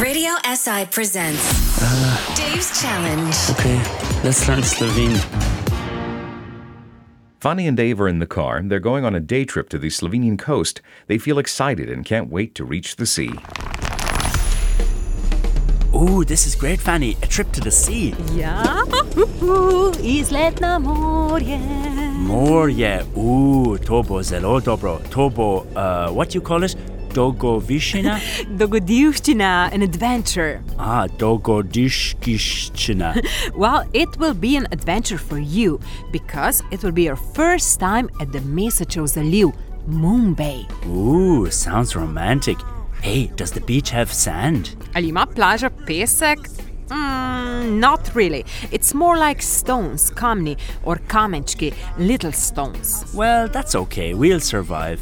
Radio SI presents Dave's Challenge. Okay, let's learn Slovene. Fanny and Dave are in the car. They're going on a day trip to the Slovenian coast. They feel excited and can't wait to reach the sea. Ooh, this is great, Fanny. A trip to the sea. Ja, uhu, izlet na morje. Morje. Ooh, to bo zelo dobro. To bo, uh, what you call it? Dogovišina? Dogodivščina, an adventure. ah, dogodiškiščina. Well, it will be an adventure for you because it will be your first time at the Mesečev Zaliv, Moon Bay. Ooh, sounds romantic. Hey, does the beach have sand? Ali ima plaža pesek? Mm, not really. It's more like stones, kamni or kamenčki, little stones. Well, that's okay. We'll survive.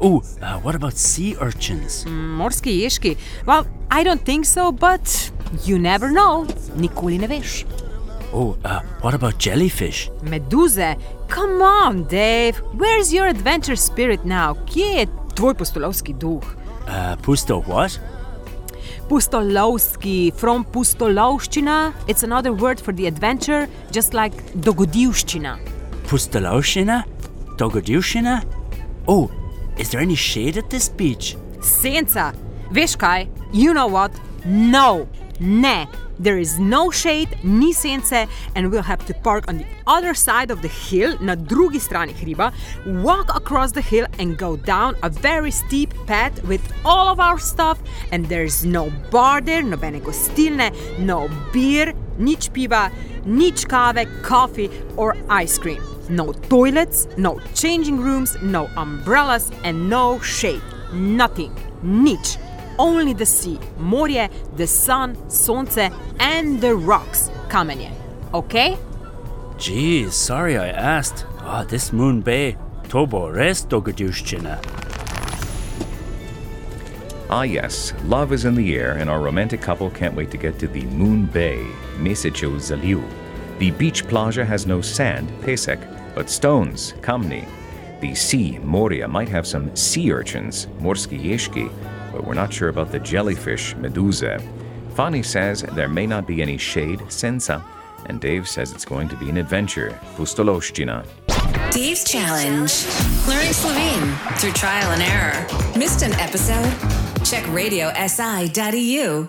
Ooh, uh, what about sea urchins? Morski ješki? Well, I don't think so, but you never know. Nikoli ne veš. Oh, uh, what about jellyfish? Meduze? Come on, Dave. Where's your adventure spirit now? Kje je tvoj pustolovski duh? Uh, pusto what? Pustolovski, from pustolovščina. It's another word for the adventure, just like dogodivščina. Pustolovšina? Dogodivšina? Oh, is there any shade at this beach? Senca. Veš kaj? You know what? No. Ne. There is no shade, ni sence, and we'll have to park on the other side of the hill, na drugi strani hriba, walk across the hill and go down a very steep path with all of our stuff, and there's no bar there, nobene gostilne, no beer, nič piva, nič kave, coffee or ice cream. No toilets, no changing rooms, no umbrellas, and no shade. Nothing. Nič. Only the sea, morje, the sun, sonce, and the rocks. Kamenje. Okay? Geez, sorry I asked. Ah, this Moon Bay. Tobo res dogodivščina. Ah, yes, love is in the air, and our romantic couple can't wait to get to the Moon Bay, Mesecho Zaliu. The beach plaza has no sand, pesek, but stones, kamni. The sea, Moria, might have some sea urchins, morski ješki, but we're not sure about the jellyfish, medusa. Fani says there may not be any shade, sensa, and Dave says it's going to be an adventure, pustoloshchina. Dave's Challenge. Learning Slovene through trial and error. Missed an episode? Check radiosi.eu.